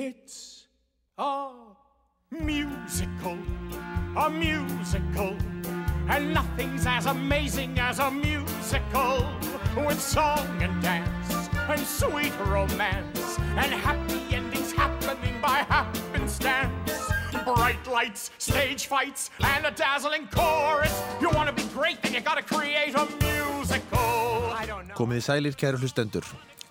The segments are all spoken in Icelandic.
It's a musical, a musical, and nothing's as amazing as a musical with song and dance and sweet romance and happy endings happening by happenstance. Bright lights, stage fights, and a dazzling chorus. You want to be great, then you gotta create a musical. I don't know. Komið í sælir kæru hlustendur.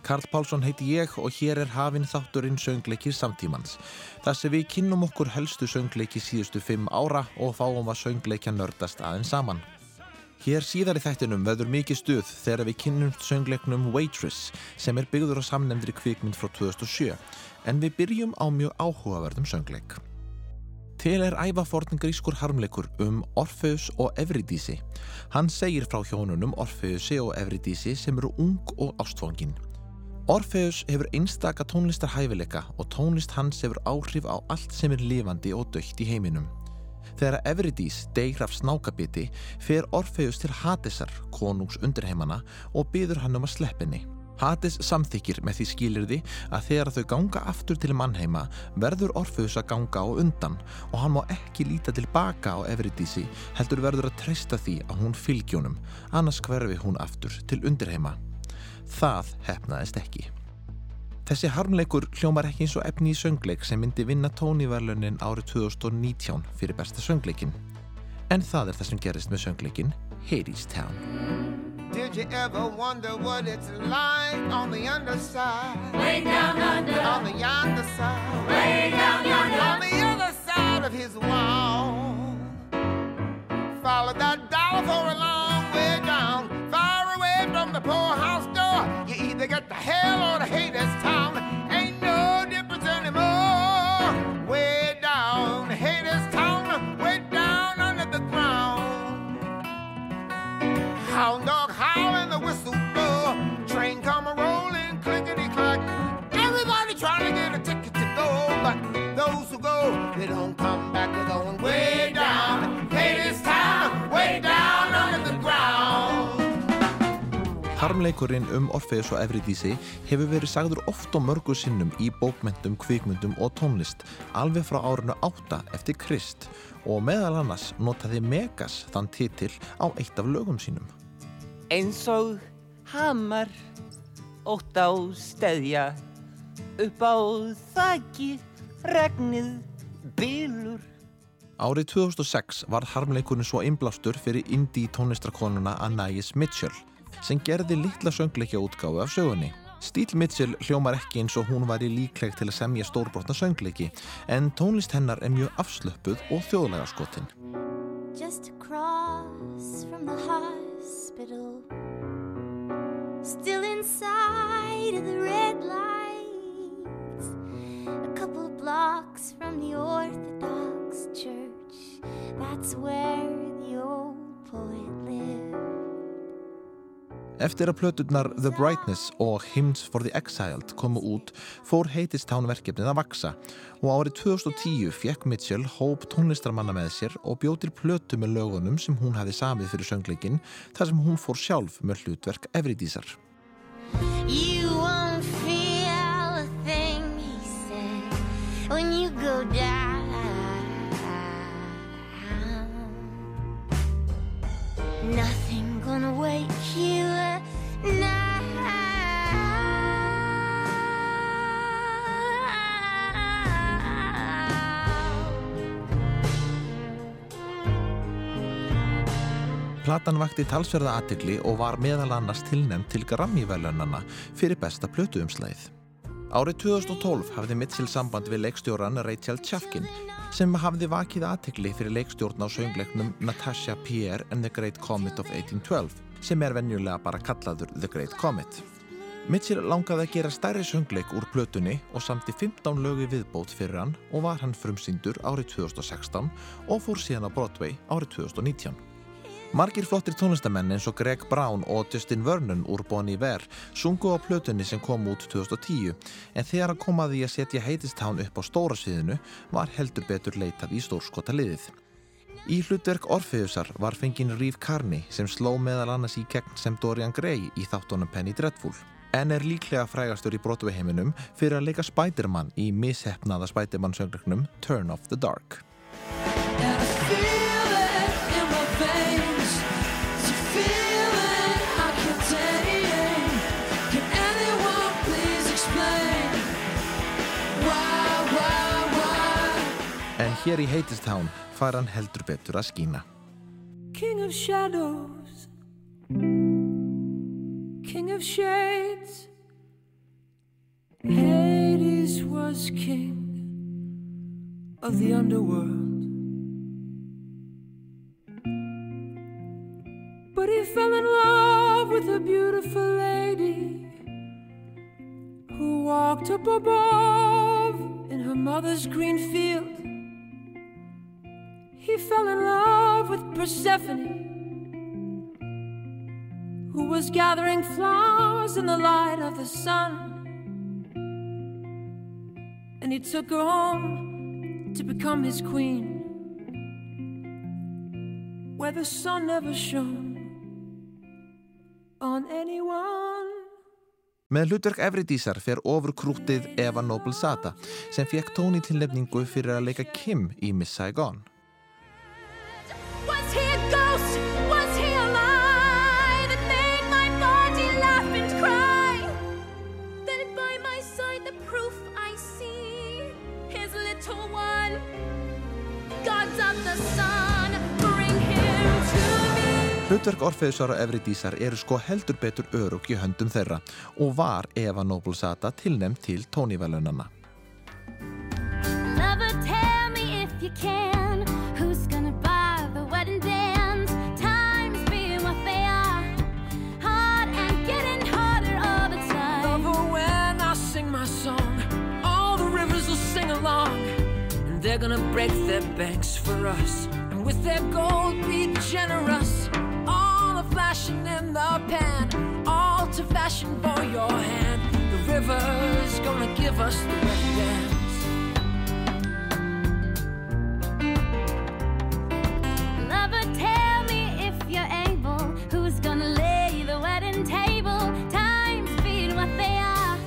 Karl Pálsson heiti ég og hér er hafinn þátturinn söngleikir samtímans. Það sem við kynnum okkur helstu söngleiki síðustu fimm ára og fáum að söngleikja nördast aðeins saman. Hér síðar í þættinum veður mikið stuð þegar við kynnum söngleiknum Waitress sem er byggður á samnefndri kvikmynd frá 2007 en við byrjum á mjög áhugaverðum söngleik. Til er ævaforn grískur harmleikur um Orfeus og Evridísi. Hann segir frá hjónunum Orfeusi og Evridísi sem eru ung og ástfóngin. Orfeus hefur einstaka tónlistar hæfileika og tónlist hans hefur áhrif á allt sem er lifandi og dögt í heiminum. Þegar Evridís deyr af snákabiti fer Orfeus til Hadesar, konungs undirheimana, og byður hann um að sleppinni. Hades samþykir með því skilirði að þegar þau ganga aftur til mannheima verður Orfeus að ganga á undan og hann má ekki líta tilbaka á Evridísi heldur verður að treysta því að hún fylgjónum, annars hverfi hún aftur til undirheima. Það hefnaðist ekki. Þessi harmleikur hljómar ekki eins og efni í söngleik sem myndi vinna tóniverlunin árið 2019 fyrir besta söngleikin. En það er það sem gerist með söngleikin Hades Town. Did you ever wonder what it's like on the underside? Way down under. On the yonder side. Way down yonder. On the other side of his wall. Follow that dollar for a long way down. Far away from the poorhouse door. You either get the hell or the Hades town. Go, they don't come back. They're going way down, Hades town, way down under the ground. Harmleikurinn um Orfeus og Evridísi hefur verið sagður oft og mörgu sinnum í bókmyndum, kvikmyndum og tónlist alveg frá árinu 8 eftir Krist og meðal annars notaði Megas þann titil á eitt af lögum sínum. eins og hamar ótt á steðja upp á þakki regnið bylur Árið 2006 var harmleikurinn svo innblástur fyrir indie tónlistrakonuna Anais Mitchell sem gerði litla söngleikja útgáfu af sögunni. Stíl Mitchell hljómar ekki eins og hún væri líkleg til að semja stórbrotna söngleiki en tónlist hennar er mjög afslöppuð og þjóðlega skotin. Just across from the hospital, still inside of the red lights, a blocks from the Orthodox Church. That's where the old poet lived. Eftir að plöturnar The Brightness og Hymns for the Exiled komu út fór Heitistán verkefnið að vaksa og árið 2010 fekk Mitchell hóp tónlistarmanna með sér og bjóð til plötu með lögunum sem hún hafi samið fyrir söngleikin þar sem hún fór sjálf með hlutverk Evridísar. You won't Nothing gonna wake you now. Platan vakti talsverða aðtegli og var meðal annars tilnæmt til Grammy-velunana fyrir besta plötuumslæðið. Árið 2012 hafði Mitchell samband við leikstjóran Rachel Chafkin sem hafði vakið aðtegli fyrir leikstjórn á söngleiknum Natasha Pierre and the Great Comet of 1812 sem er venjulega bara kallaður The Great Comet. Mitchell langaði að gera stærri söngleik úr plötunni og samti 15 lögi viðbót fyrir hann og var hann frumsýndur árið 2016 og fór síðan á Broadway árið 2019. Margir flottir tónlistamenn eins og Greg Brown og Justin Vernon úr Bon Iver sungu á plötunni sem kom út 2010 en þegar að því að setja Heitistán upp á stóra sviðinu var heldur betur leitað í stórskota liðið. Í hlutverk Orfeusar var fengin Reeve Carney sem sló meðal annars í gegn sem Dorian Gray í þáttunum Penny Dreadful. en er líklega frægastur í Broadway heiminum fyrir að leika Spiderman í mishefnaða Spiderman söngleiknum Turn Off the Dark. En hér í Hadestown fær hann heldur betur að skína. King of shadows, King of shades. Hades was king of the underworld. But he fell in love with a beautiful lady who walked up above in her mother's green field. He fell in love with Persephone, who was gathering flowers in the light of the sun. And he took her home to become his queen, where the sun never shone on anyone. Með hlutverk Evridísar fer ofur krútið Eva Noble Sata sem fekk tóni tilnefningu fyrir að leika Kim í Miss Saigon. Hlutverk Orfeusar og Evridísar eru sko heldur betur örug í höndum þeirra og var Eva Noblesata tilnæmt til tónívelunana. They're gonna break their banks for us. And with their gold be generous. The flashing in the pan, all to fashion for your hand. The river's gonna give us the wedding dance. Lover, tell me if you're able, who's gonna lay the wedding table? Times being what they are,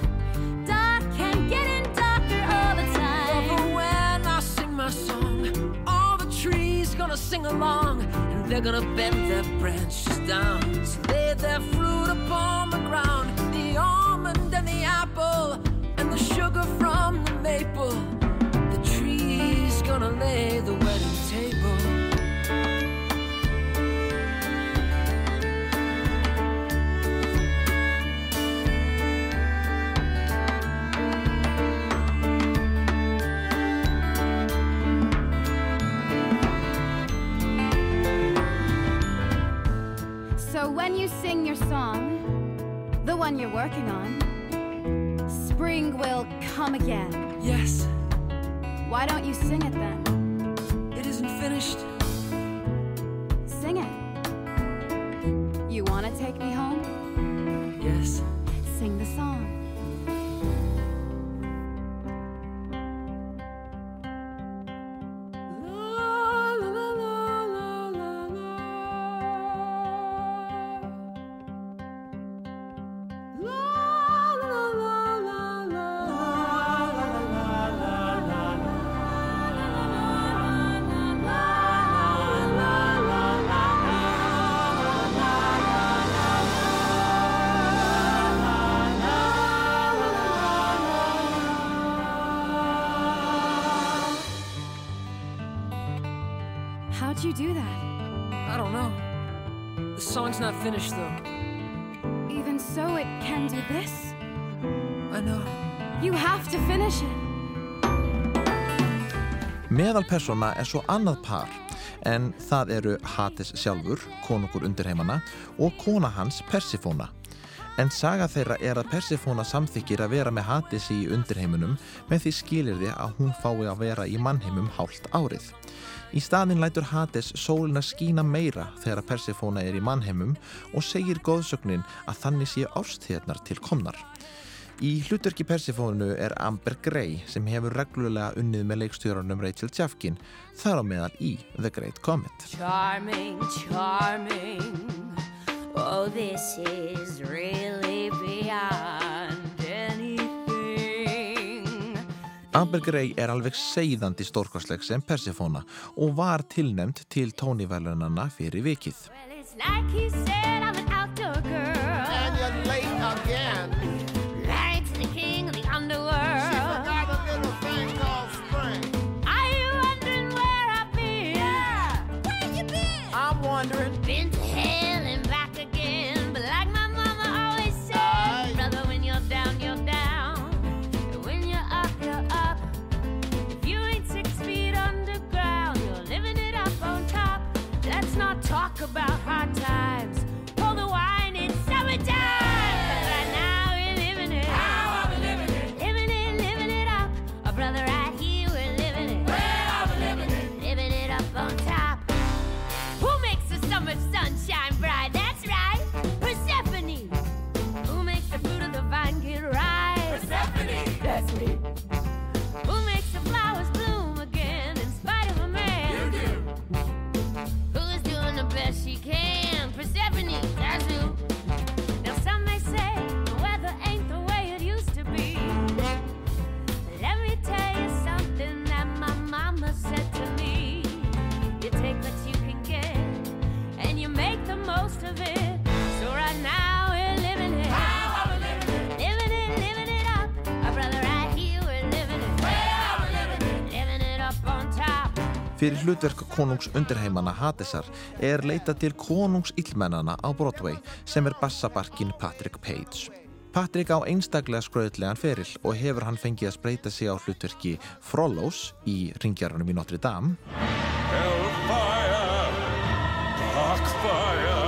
dark and getting darker all the time. Lover, when I sing my song, all the trees gonna sing along, and they're gonna bend their branches down, to lay their fruit upon the ground. The almond and the apple, and the sugar from the maple. The trees gonna lay sing your song, the one you're working on, spring will come again. Yes, Why don't you sing it then? it isn't finished. Song's not finished though. Even so, it can do this? I know. You have to finish it. Meðalpersona er svo annað par en það eru Hades sjálfur, konungur undirheimana og kona hans Persifóna. En saga þeirra er að Persifóna samþykir að vera með Hades í undirheimunum með því skilirði að hún fái að vera í mannheimum hálft árið. Í staðin lætur Hades sólina skína meira þegar Persifóna er í mannheimum og segir góðsögnin að þannig sé árstíðarnar til komnar. Í hlutverki Persifónu er Amber Gray sem hefur reglulega unnið með leikstjórunum Rachel Chafkin þar á meðal í The Great Comet. Charming, charming. Oh, this is really beyond anything. Amber Grey er alveg seiðandi stórkostleg sem Persefona og var tilnæmt til tónivelunana fyrir vikið. Well, it's like he said, I'm an Fyrir hlutverk konungs undirheimana Hadesar er leita til konungs illmennana á Broadway sem er bassabarkin Patrick Page. Patrick á einstaklega skröðlegan feril og hefur hann fengið að spreita sig á hlutverki Frollos í ringjarunum í Notre Dame Hellfire, Darkfire,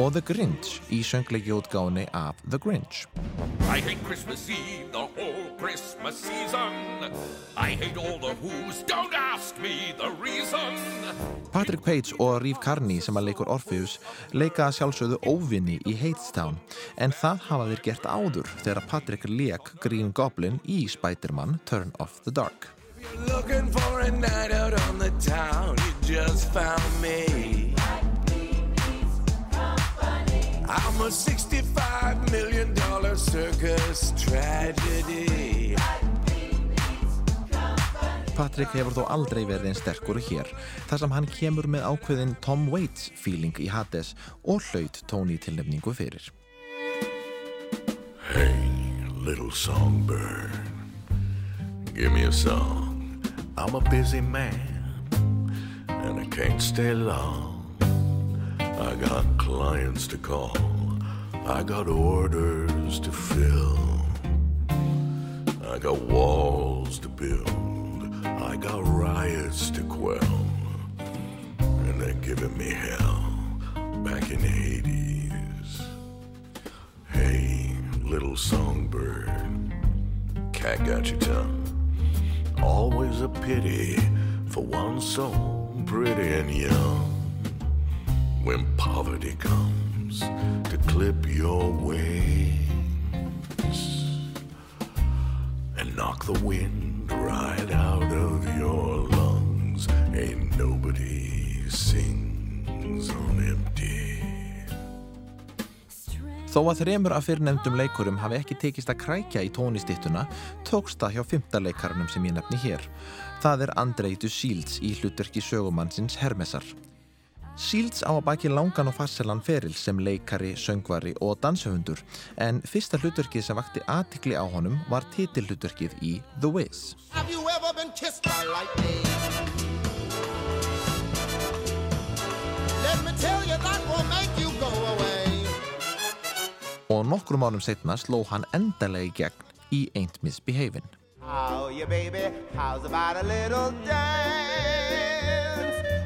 og The Grinch í söngleiki útgáfinni af The Grinch. I hate Christmas Eve, the whole Christmas season. I hate all the who's, don't ask me the reason. Patrick Page og Reeve Carney sem að leikur Orpheus leika sjálfsögðu óvinni í Hadestown en það hafa þeir gert áður þegar Patrick leik Green Goblin í Spider-Man Turn Off the Dark. Looking for a night out on the town, you just found me. I'm a $65 million circus tragedy. Patrick hefur þó aldrei verið einn sterkur hér þar sem hann kemur með ákveðin Tom Waits feeling í Hades og hlaut Tony tilnefningu fyrir. Hey, little songbird, give me a song. I'm a busy man, and I can't stay long. I got clients to call, I got orders to fill, I got walls to build, I got riots to quell, and they're giving me hell back in Hades. Hey, little songbird, cat got your tongue. Always a pity for one so pretty and young. When poverty comes to clip your wings and knock the wind right out of your lungs, ain't nobody sings on empty. Þó að þremur af fyrrnefndum leikurum hafi ekki tekist að krækja í tónistittuna tókst það hjá fymta leikarunum sem ég nefni hér. Það er Andrei Shields í hlutverki sögumannsins Hermesar. Shields á að baki langan og fasselan feril sem leikari, söngvari og danshöfundur en fyrsta hlutverkið sem vakti aðtikli á honum var titillutverkið í The Wiz. Og nokkrum árum setna sló hann endalega í gegn í Ain't Misbehavin'. How you baby? How's about a little dance?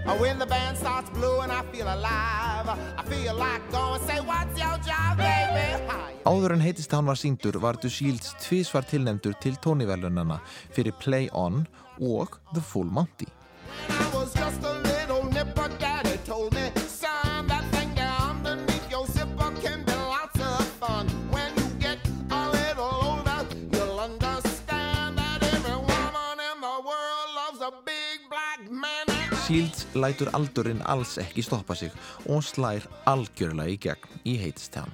When the band starts blowing, I feel alive. I feel like going, say, what's your job, baby? Áður en heitist hann var síndur var Du Shields tvísvar tilnefndur til tónivelunana fyrir Play On og The Full Monty. I was just a little nipper, daddy told me, Shields lætur aldurinn alls ekki stoppa sig og slær algjörlega í gegn í Hadestown.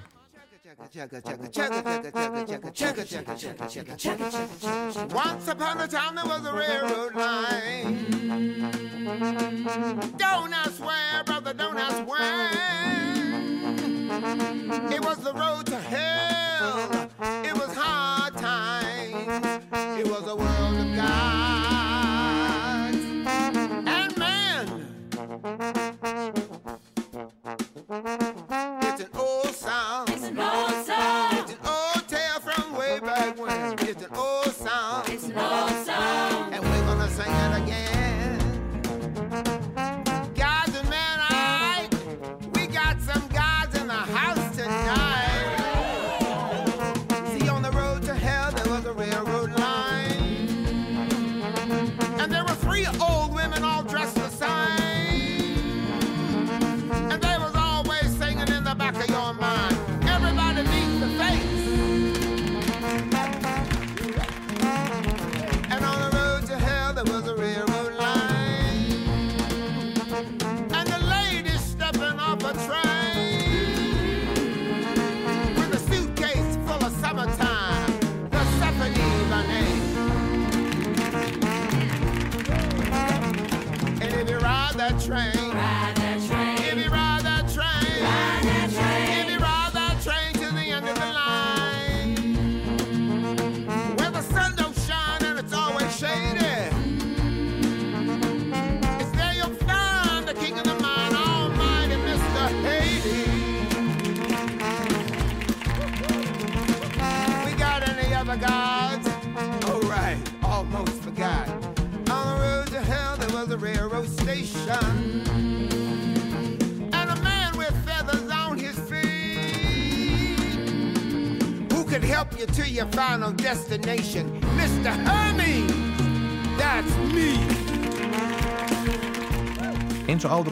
Once upon a time there was a railroad line. Don't I swear, brother, don't? It was the road to hell. It's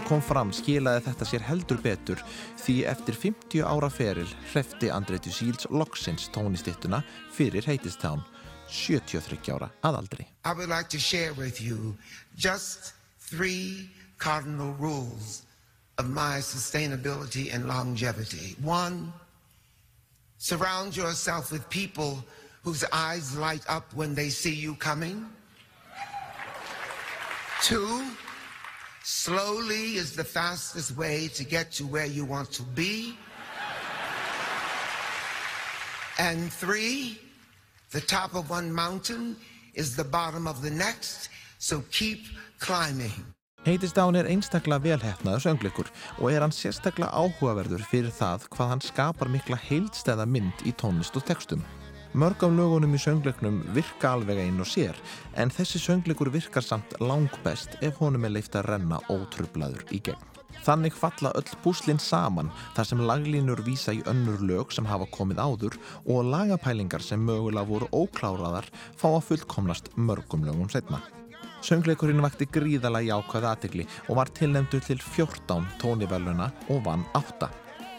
kom fram skilaði þetta sér heldur betur því eftir 50 ára feril hrefti Andrétu Síls loksins tónistittuna fyrir Hadestown 73 ára aðaldri. I would like to share with you just three cardinal rules of my sustainability and longevity. One, surround yourself with people whose eyes light up when they see you coming. Two, slowly is the fastest way to get to where you want to be. And three, the top of one mountain is the bottom of the next, so keep climbing. Hadestown er einstaklega velhefnaður söngleikur og er hann sérstaklega áhugaverður fyrir það hvað hann skapar mikla heildstæða mynd í tónlist og textum. Mörg af lögunum í söngleiknum virka alveg einn og sér en þessi söngleikur virkar samt langbest ef honum er leift að renna ótrublaður í gegn. Þannig falla öll púslinn saman þar sem laglínur vísa í önnur lög sem hafa komið áður og lagapælingar sem mögulega voru ókláraðar fá að fullkomnast mörgum lögum setna. Söngleikurinn vakti gríðalega jákvæða aðtegli og var tilnefndur til 14 tóniveluna og vann 8.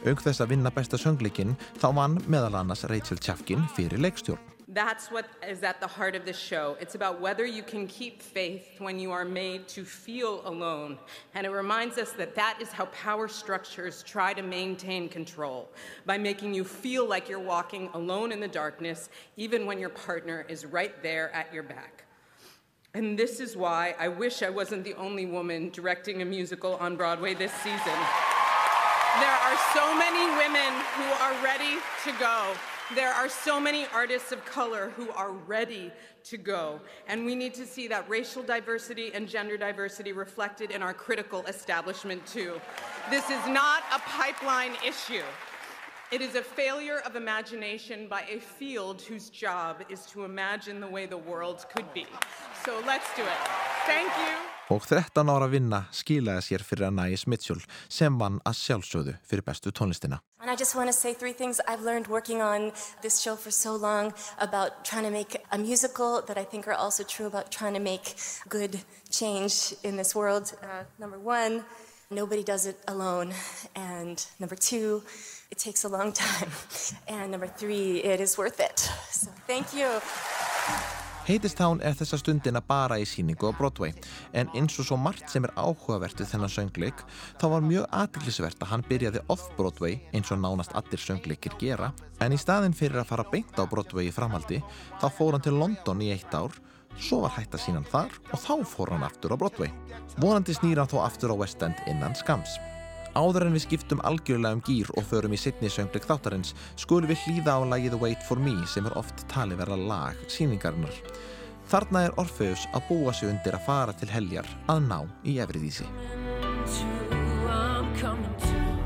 Auk þess að vinna besta söngleikinn þá vann meðal annars Rachel Chafkin fyrir leikstjórn. That's what is at the heart of this show. It's about whether you can keep faith when you are made to feel alone. And it reminds us that that is how power structures try to maintain control by making you feel like you're walking alone in the darkness, even when your partner is right there at your back. And this is why I wish I wasn't the only woman directing a musical on Broadway this season. There are so many women who are ready to go. There are so many artists of color who are ready to go. And we need to see that racial diversity and gender diversity reflected in our critical establishment, too. This is not a pipeline issue. It is a failure of imagination by a field whose job is to imagine the way the world could be. So let's do it. Thank you. Og 13 ára vinna skilaði sér fyrir Anais Mitchell sem vann að fyrir bestu tónlistina. And I just want to say three things I've learned working on this show for so long about trying to make a musical that I think are also true about trying to make good change in this world. Uh, number one, nobody does it alone. And number two, it takes a long time. And number three, it is worth it. So thank you. Hadestown er þessa stundina bara í síningu á Broadway en eins og svo margt sem er áhugavert við þennan söngleik þá var mjög aðtillisvert að hann byrjaði off-Broadway eins og nánast allir söngleikir gera en í staðin fyrir að fara beint á Broadway í framhaldi þá fór hann til London í eitt ár svo var hægt að sína hann þar og þá fór hann aftur á Broadway. Vonandi snýra hann þó aftur á West End innan skams. Áður en við skiptum algjörlega um gýr og förum í sittni söngleik þáttarins skulum við hlýða á lagið Wait For Me sem er oft talið vera lag síningarinnar. Þarna er Orfeus að búa sig undir að fara til heljar að ná í efriðísi.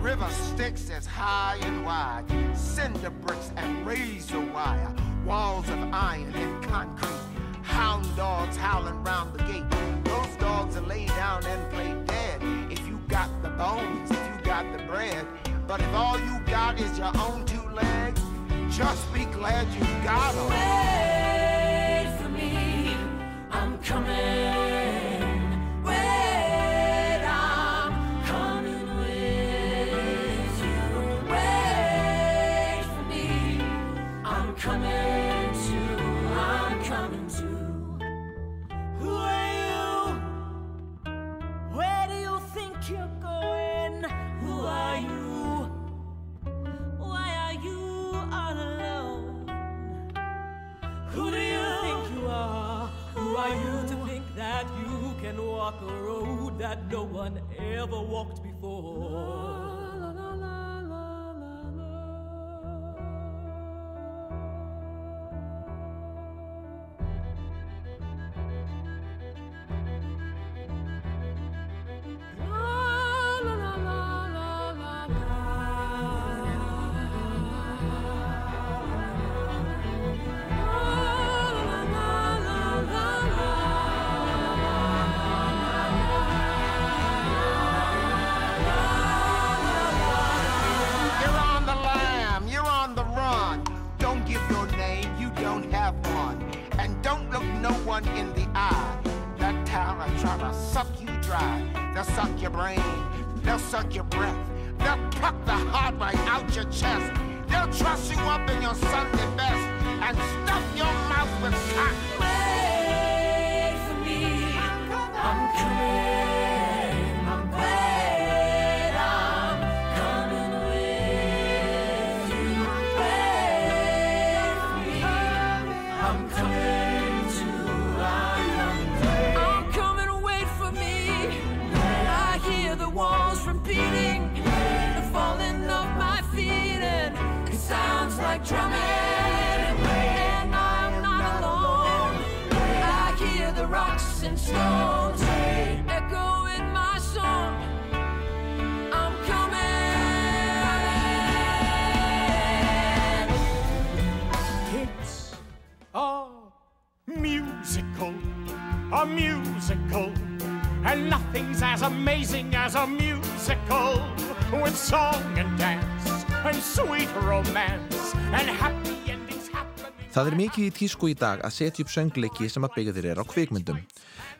River Styx as high and wide, cinder bricks and razor wire, walls of iron and concrete, hound dogs howling round the gate. Those dogs are lay down and play bones, if you got the bread, but if all you got is your own two legs, just be glad you got 'em. Wait for me, I'm coming. Can walk a road that no one ever walked before? Heart right out your chest. Amazing as a musical with song and dance and sweet romance and happy endings happening. Það er mikið í tísku í dag að setja upp söngleiki sem að byggja þér er á kvikmyndum.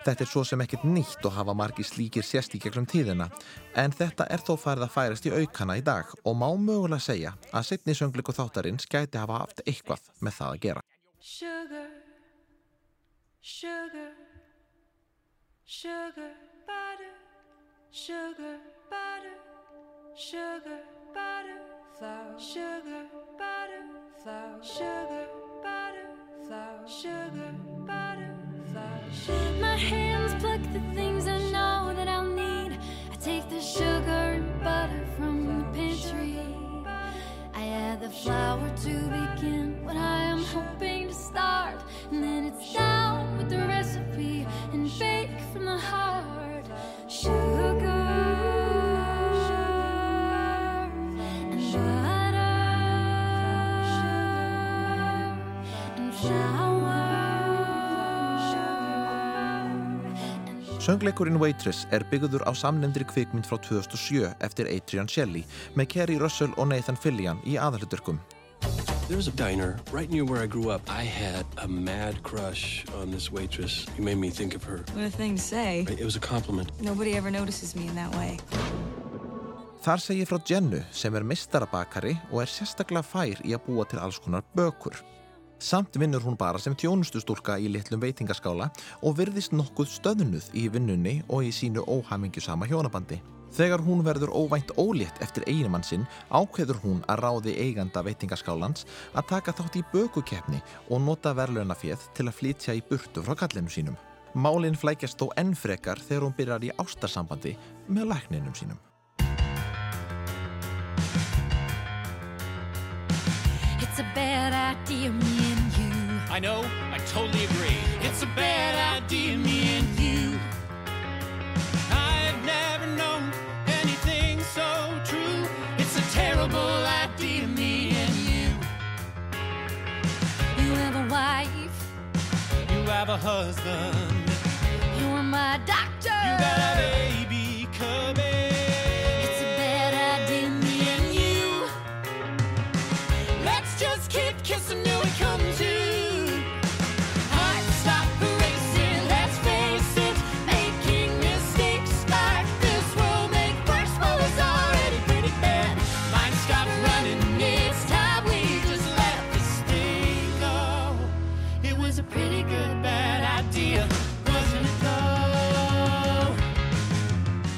Þetta er svo sem ekkert nýtt og hafa margir slíkir sérst í gegnum tíðina en þetta er þó farið að færast í aukana í dag og má mögulega segja að setni söngleiku þáttarins gæti hafa haft eitthvað með það að gera. Sugar, sugar, sugar, butter, sugar, butter, sugar, butter, flour, sugar, butter, flour, sugar, butter, flour, sugar, butter, flour. My hands pluck the things I know that I'll need. I take the sugar and butter from the pantry. I add the flour to begin what I am hoping to start. And then it's down with the recipe and bake from the heart. Sugar Söngleikurinn Waitress er byggður á samnefndri kvikmynd frá 2007 eftir Adrian Shelley með Kerry Russell og Nathan Fillion í aðalhuturkum. There was a diner right near where I grew up. I had a mad crush on this waitress. You made me think of her. What a thing to say. It was a compliment. Nobody ever notices me in that way. Þar segir frá Jennu sem er mistarabakari og er sérstaklega fær í að búa til alls konar bökur. Samt vinnur hún bara sem tjónustustúlka í litlum veitingaskála og virðist nokkuð stöðnuð í vinnunni og í sínu óhamingjusama hjónabandi. Þegar hún verður óvænt ólétt eftir einimann sinn ákveður hún að ráði eiganda veitingaskálans að taka þátt í bökukeppni og nota verðlaunaféð til að flytja í burtu frá kallinu sínum. Málinn flækjast þó enn frekar þegar hún byrjar í ástarsambandi með lækninum sínum. It's a bad idea, me and you. I know, I totally agree. It's a bad idea, me and you. I've never known anything so true. It's a terrible idea, me and you. You have a wife, You have a husband, you're my doctor. you got a baby coming.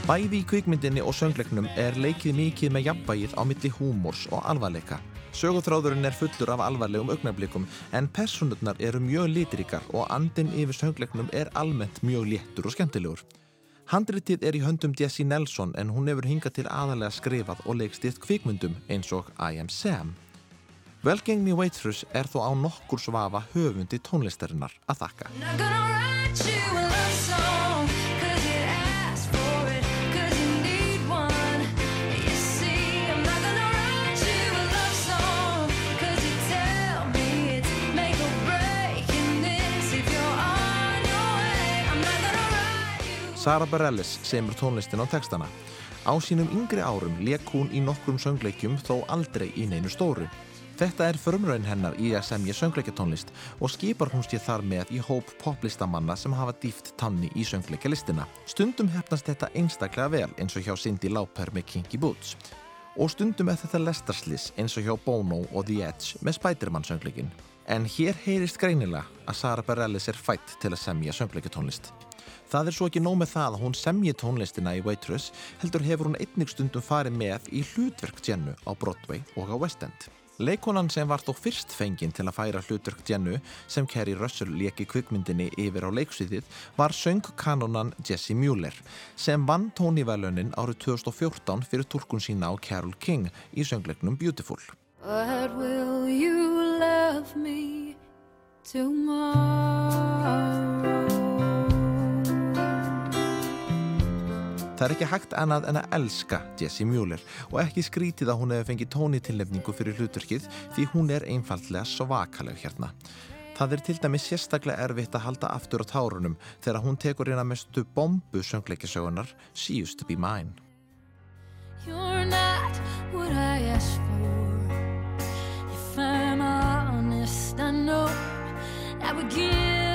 Bæði í kvikmyndinni og söngleiknum er leikið mikið með jafnvægið á milli húmors og alvarleika. Sögutráðurinn er fullur af alvarlegum augnablikum en personurnar eru mjög litrikar og andin yfir söngleiknum er almennt mjög léttur og skemmtilegur. Handritið er í höndum Jessie Nelson en hún hefur hingað til aðalega skrifað og leikstýrt kvikmyndum eins og I Am Sam. Velgengni Waitress er þó á nokkur svafa höfundi tónlistarinnar að þakka. Sara Bareilles semur tónlistin á textana. Á sínum yngri árum leik hún í nokkrum söngleikjum þó aldrei í neinu stóru. Þetta er förmraun hennar í að semja söngleikjatónlist og skipar hún sér þar með í hóp poplistamanna sem hafa dýft tanni í söngleikjalistina. Stundum hefnast þetta einstaklega vel eins og hjá Cindy Lauper með Kinky Boots. Og stundum er þetta lestarslis eins og hjá Bono og The Edge með Spiderman söngleikin. En hér heyrist greinilega að Sara Bareilles er fætt til að semja söngleikjatónlist. Það er svo ekki nóg með það að hún semji tónlistina í Waitress, heldur hefur hún einnig stundum farið með í hlutverk Jennu á Broadway og á West End. Leikonan sem var þó fyrst fenginn til að færa hlutverk Jennu sem Kerry Russell leki kvikmyndinni yfir á leiksviðið var söngkanonan Jessie Mueller sem vann tónivælunin árið 2014 fyrir tólkun sína á Carole King í söngleiknum Beautiful. But will you love me tomorrow? Það er ekki hægt annað en að elska Jessie Mueller og ekki skrítið að hún hefur fengið tónitilnefningu fyrir hlutverkið því hún er einfaldlega svakaleg hérna. Það er til dæmis sérstaklega erfitt að halda aftur á tárunum þegar hún tekur eina mestu bombu söngleikisögunar She Used To Be Mine. You're not what I asked for. If I'm honest, I know I would give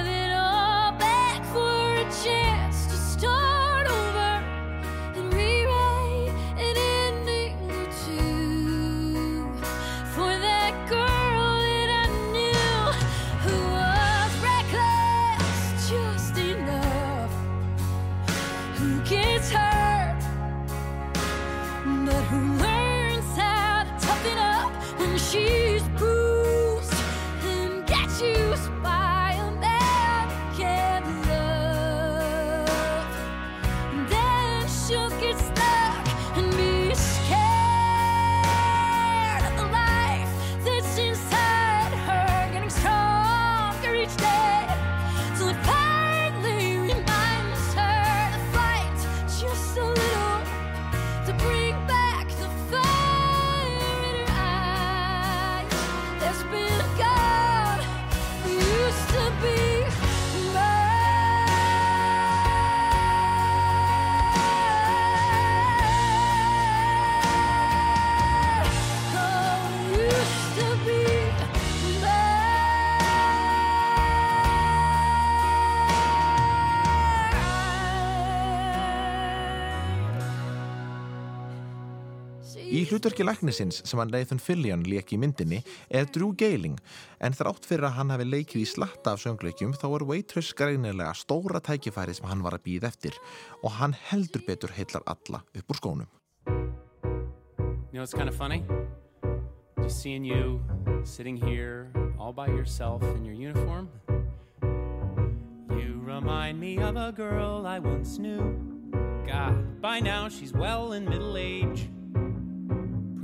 hlutverki læknisins sem hann Nathan Fillion leik í myndinni er Drew Geiling en þrátt fyrir að hann hafi leikið í slatta af söngleikjum þá er Waitress greinilega stóra tækifæri sem hann var að býða eftir og hann heldur betur heillar alla upp úr skónum. You know, it's kind of funny. Just seeing you sitting here all by yourself in your uniform. You remind me of a girl I once knew. God, by now she's well in middle age.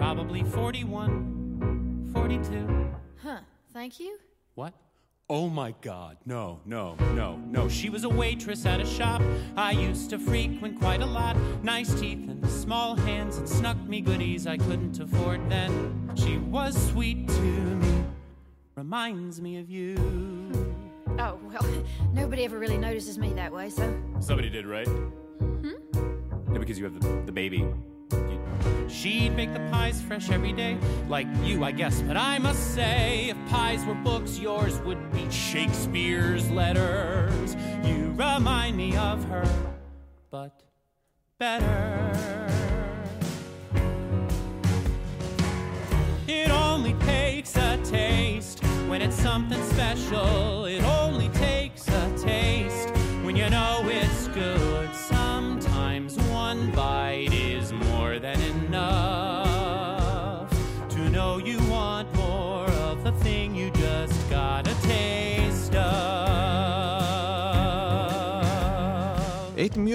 Probably 41, 42. Huh, thank you. What? Oh my god, no, no, no, no. She was a waitress at a shop I used to frequent quite a lot. Nice teeth and small hands and snuck me goodies I couldn't afford then. She was sweet to me, reminds me of you. Oh, well, nobody ever really notices me that way, so. Somebody did, right? Hmm? No, because you have the, the baby. She'd make the pies fresh every day, like you, I guess. But I must say, if pies were books, yours would be Shakespeare's letters. You remind me of her, but better. It only takes a taste when it's something special. It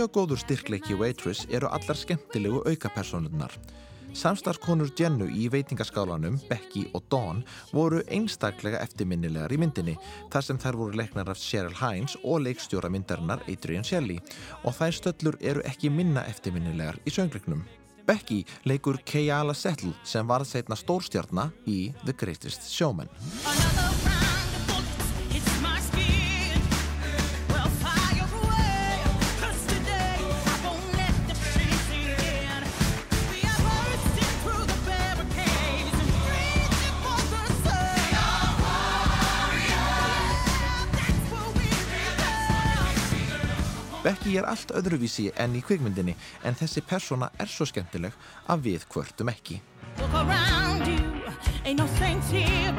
mjög góður styrkleiki Waitress eru allar skemmtilegu aukapersonurnar. Samstarfskonur Jennu í veitingaskálanum, Becky og Dawn, voru einstaklega eftirminnilegar í myndinni, þar sem þær voru leiknar af Cheryl Hines og leikstjóra myndarinnar Adrian Shelley og þær stöllur eru ekki minna eftirminnilegar í söngleiknum. Becky leikur Kayala Settle sem var setna stórstjarna í The Greatest Showman. Becky er allt öðruvísi enn í kvikmyndinni en þessi persóna er svo skemmtileg að við kvörtum ekki. Look around you, ain't no saints here,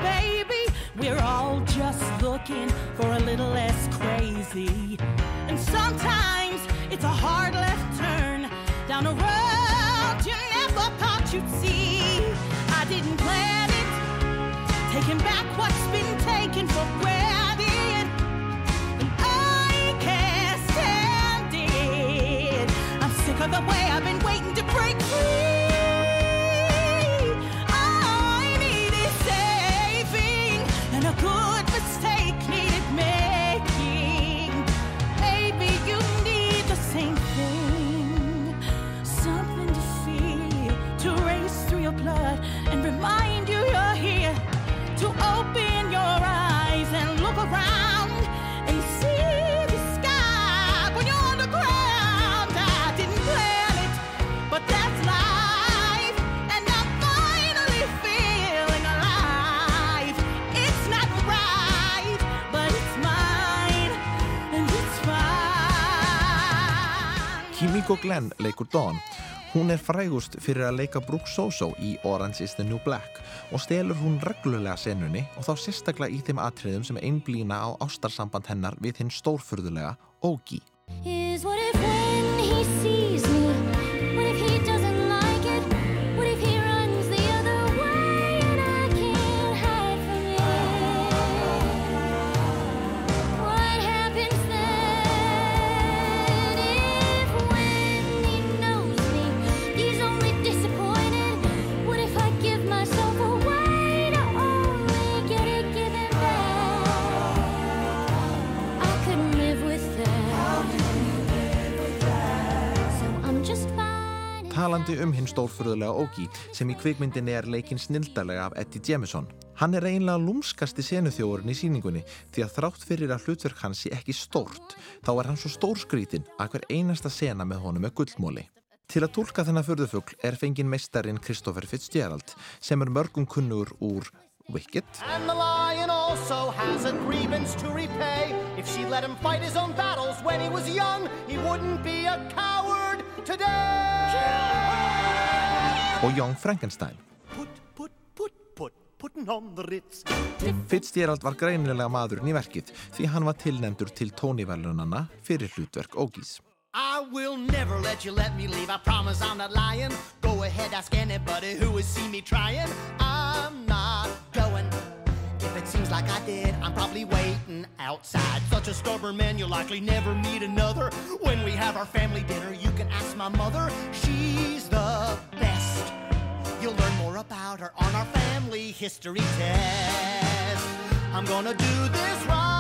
of the way I've been Kimiko Glenn leikur Dawn. Hún er frægust fyrir að leika Brooke Soso í Orange is the New Black og stelur hún reglulega senunni og þá sérstaklega í þeim atriðum sem einblína á ástarsamband hennar við hinn stórfurðulega Ógi. Talandi um hinn stórfurðulega Ógi sem í kvikmyndinni er leikinn snildalega af Eddie Jemison. Hann er eiginlega lúmskasti senuþjóðurinn í síningunni því að þrátt fyrir að hlutverk hans sé ekki stórt þá er hann svo stórskrítinn að hver einasta sena með honum er gullmóli. Til að tólka þennan furðufugl er fenginn meistarinn Christopher Fitzgerald sem er mörgum kunnugur úr Wicked, today. Og Young Frankenstein. Putting on the Ritz. Fitzgerald var greinilega maðurinn í verkið því hann var tilnefndur til tónivelunana fyrir hlutverk Ógís. I will never let you let me leave. I promise I'm not lying. Go ahead, ask anybody who has seen me trying. I'm not going. If it seems like I did, I'm probably waiting outside. Such a stubborn man, you'll likely never meet another. When we have our family dinner, you can ask my mother. She's the best. You'll learn more about her on our family history test. I'm gonna do this right.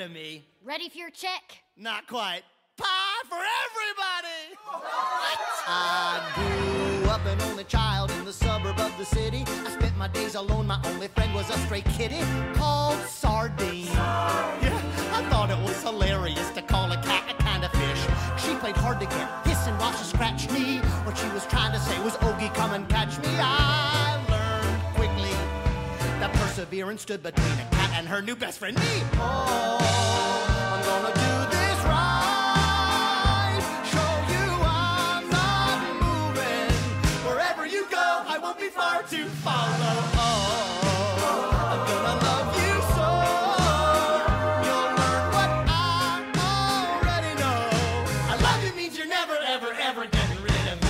Rid of me. Ready for your check? Not quite. Pie for everybody! What? I grew up an only child in the suburb of the city. I spent my days alone. My only friend was a stray kitty called Sardine. Yeah, I thought it was hilarious to call a cat a kind of fish. She played hard to get, hissing while she scratched me. What she was trying to say was, Ogie, come and catch me. I learned quickly that perseverance stood between a cat and her new best friend, me. Oh, I'm gonna do this right. Show you I'm not moving. Wherever you go, I won't be far to follow. Oh, I'm gonna love you so. You'll learn what I already know. I love you means you're never, ever, ever getting rid of me.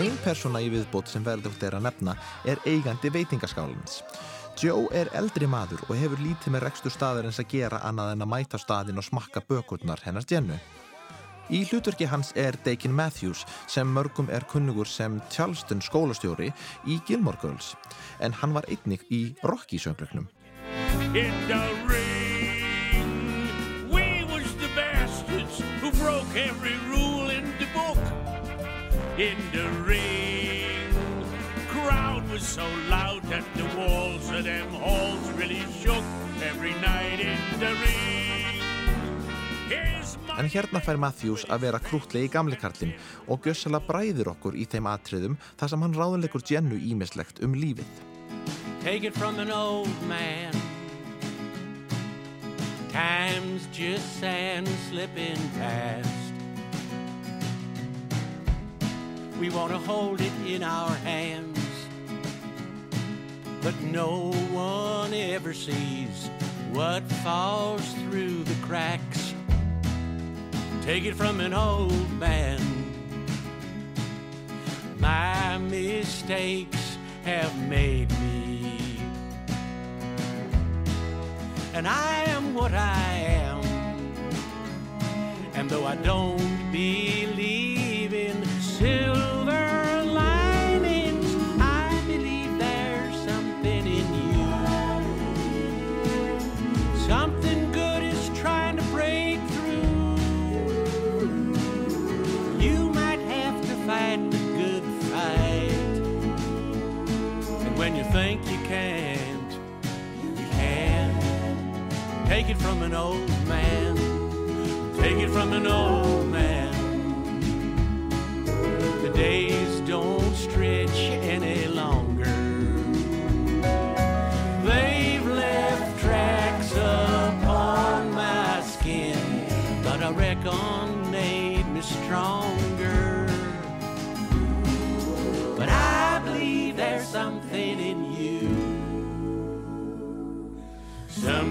Ein persóna í viðbót sem verðugt er að nefna er eigandi veitingaskálans. Joe er eldri maður og hefur lítið með rekstur staðarins að gera annað en að mæta staðin og smakka bökurnar hennar Jennu. Í hlutverki hans er Dakin Matthews sem mörgum er kunnugur sem Charleston skólastjóri í Gilmore Girls en hann var einnig í Rocky söngleiknum. in the ring. Was so loud that the walls of them halls really shook every night in the my En hérna fær Matthews að vera krútlegi gamli karlinn og gjössala bræðir okkur í þeim atriðum þar sem hann ráðuleikur Jennu ímislegt um lífið. Take it from an old man. Time's just sand slipping past. We want to hold it in our hands. But no one ever sees what falls through the cracks. Take it from an old man. My mistakes have made me. And I am what I am. And though I don't believe Take it from an old man. Take it from an old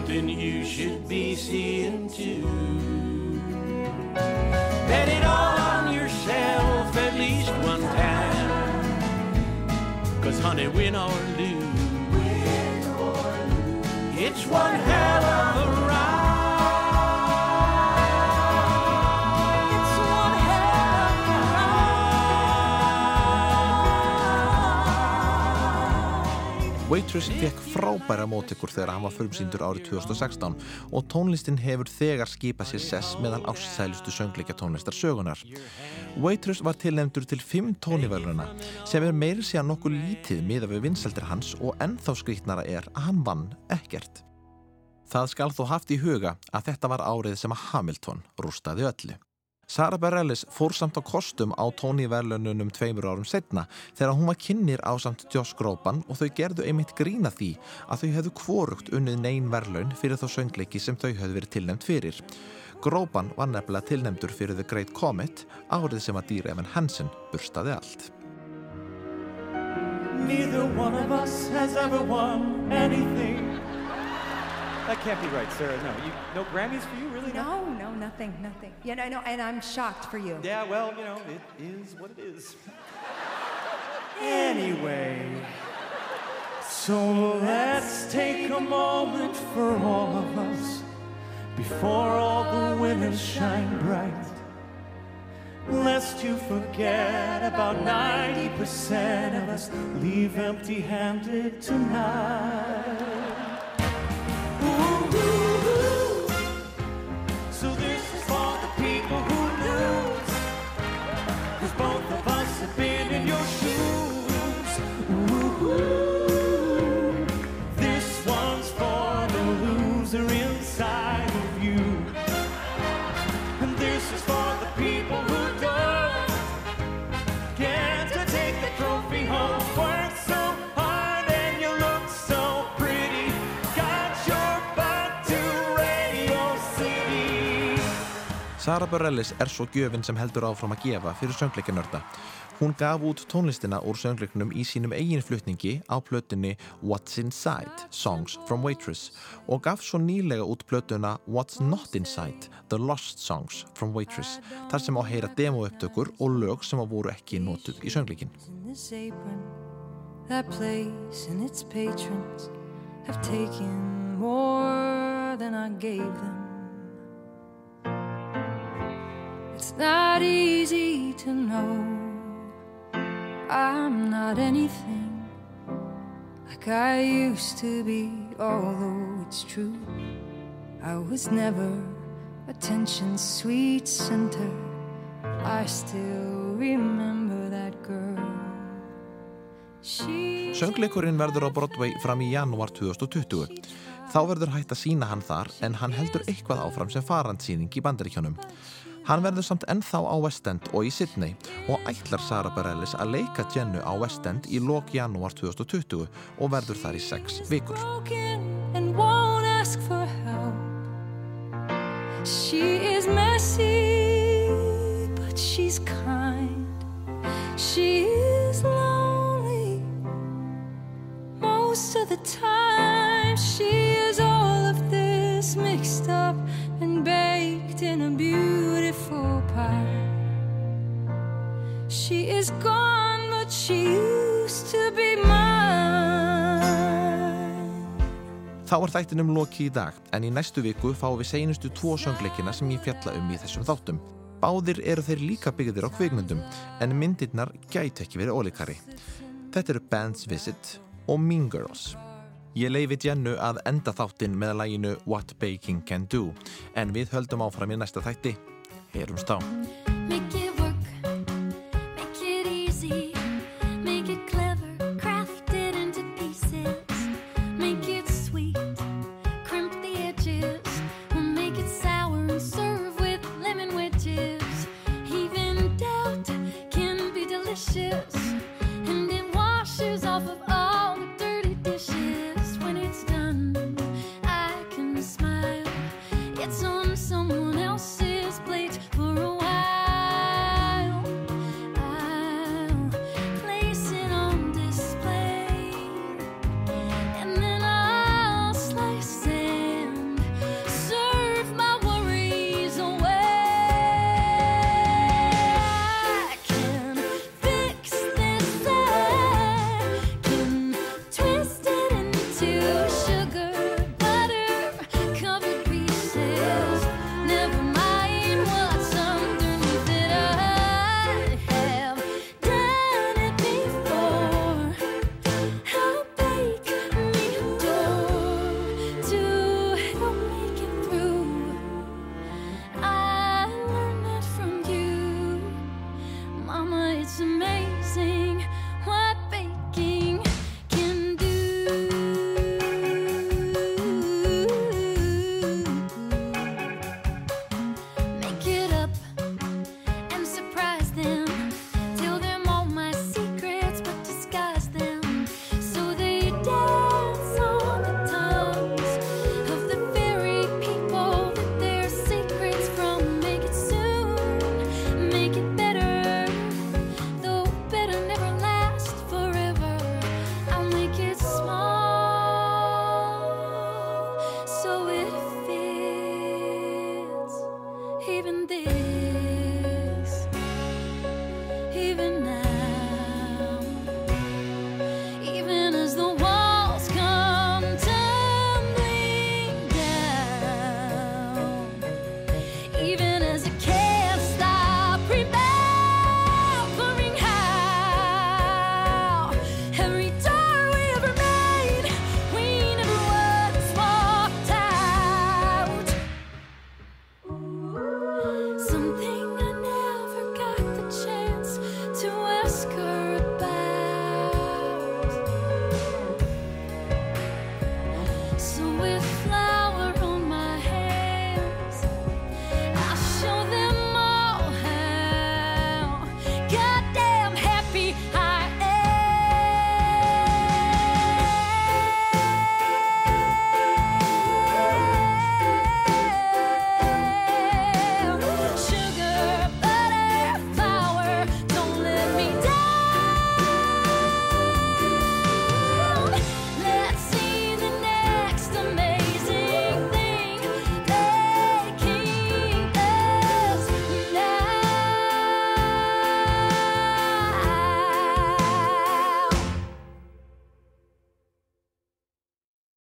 something you should be seeing too. Bet it all on yourself at least one time. Cause honey, win or lose, it's one hell Waitress fekk frábæra móttekur þegar hann var frumsýndur árið 2016 og tónlistin hefur þegar skipað sér sess meðal ástsælustu söngleikja tónlistar sögunar. Waitress var tilnefndur til fimm tóniverluna sem er meiri sé að nokkuð lítið miða við vinsaldir hans og ennþá skrítnara er að hann vann ekkert. Það skal þó haft í huga að þetta var árið sem að Hamilton rústaði öllu. Sara Bareilles fór samt á kostum á tóniverlununum tveimur árum setna þegar hún var kynir á samt Josh Groban og þau gerðu einmitt grína því að þau hefðu kvorugt unnið neyn verlun fyrir þá söngleiki sem þau hefðu verið tilnæmt fyrir. Groban var nefnilega tilnæmdur fyrir The Great Comet árið sem að Dear Evan Hansen burstaði allt. Neither one of us has ever won anything. That can't be right, Sarah. No, you, no Grammys for you, really? No, no, nothing, nothing. You know, I know, and I'm shocked for you. Yeah, well, you know, it is what it is. anyway, so let's take a moment for all of us before all the winners shine bright. Lest you forget about 90% of us leave empty handed tonight. So Sara Bareilles er svo gjöfin sem heldur áfram að gefa fyrir söngleikinörda. Hún gaf út tónlistina úr söngleiknum í sínum eigin flutningi á plötunni What's Inside, Songs from Waitress og gaf svo nýlega út plötuna What's Not Inside, The Lost Songs from Waitress þar sem á að heyra demoupptökur og lög sem að voru ekki notuð í söngleikin. that place and its patrons have taken more than I gave them. It's not easy to know I'm not anything like I used to be, although it's true. I was never attention's sweet center. I still remember that girl. Söngleikurinn verður á Broadway fram í janúar 2020. Þá verður hægt að sína hann þar en hann heldur eitthvað áfram sem farandsýning í bandaríkjónum. Hann verður samt ennþá á West End og í Sydney og ætlar Sara Bareilles að leika Jennu á West End í lok janúar 2020 og verður þar í sex vikur. Is gone, but she used to be mine. Þá er þættinum loki í dag en í næstu viku fáum við seinustu tvo söngleikina sem ég fjalla um í þessum þáttum. Báðir eru þeir líka byggðir á kvikmyndum en myndirnar gæti ekki verið ólíkari. Þetta eru Band's Visit og Mean Girls. Ég leifi Jennu að enda þáttinn með læginu What Baking Can Do en við höldum áfram í næsta þætti. Herumst á. even this.